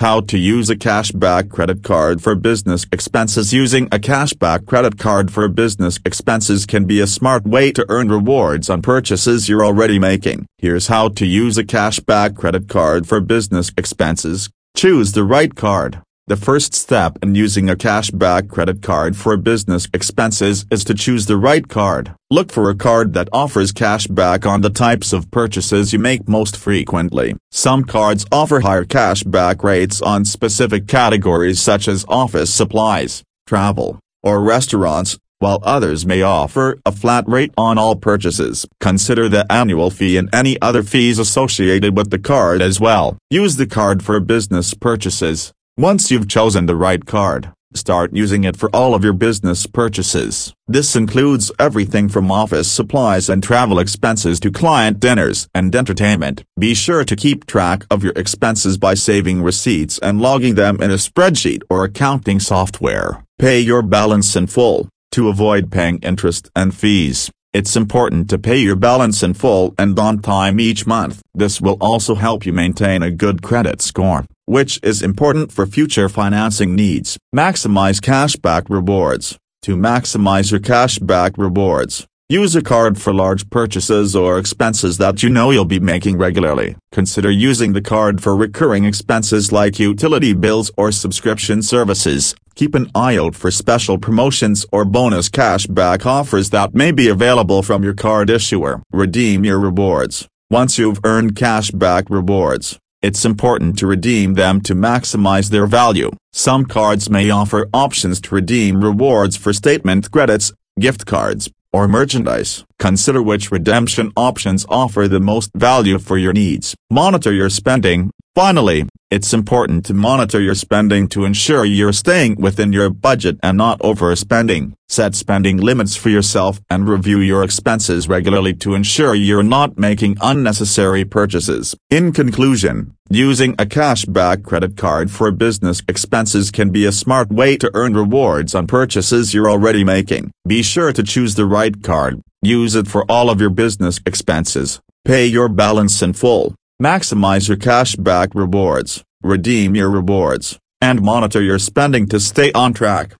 How to use a cashback credit card for business expenses Using a cashback credit card for business expenses can be a smart way to earn rewards on purchases you're already making. Here's how to use a cashback credit card for business expenses. Choose the right card. The first step in using a cashback credit card for business expenses is to choose the right card. Look for a card that offers cashback on the types of purchases you make most frequently. Some cards offer higher cashback rates on specific categories such as office supplies, travel, or restaurants, while others may offer a flat rate on all purchases. Consider the annual fee and any other fees associated with the card as well. Use the card for business purchases. Once you've chosen the right card, start using it for all of your business purchases. This includes everything from office supplies and travel expenses to client dinners and entertainment. Be sure to keep track of your expenses by saving receipts and logging them in a spreadsheet or accounting software. Pay your balance in full. To avoid paying interest and fees, it's important to pay your balance in full and on time each month. This will also help you maintain a good credit score which is important for future financing needs. Maximize cashback rewards. To maximize your cashback rewards, use a card for large purchases or expenses that you know you'll be making regularly. Consider using the card for recurring expenses like utility bills or subscription services. Keep an eye out for special promotions or bonus cashback offers that may be available from your card issuer. Redeem your rewards. Once you've earned cashback rewards, it's important to redeem them to maximize their value. Some cards may offer options to redeem rewards for statement credits, gift cards, or merchandise. Consider which redemption options offer the most value for your needs. Monitor your spending. Finally, it's important to monitor your spending to ensure you're staying within your budget and not overspending. Set spending limits for yourself and review your expenses regularly to ensure you're not making unnecessary purchases. In conclusion, using a cashback credit card for business expenses can be a smart way to earn rewards on purchases you're already making. Be sure to choose the right card. Use it for all of your business expenses. Pay your balance in full. Maximize your cashback rewards, redeem your rewards, and monitor your spending to stay on track.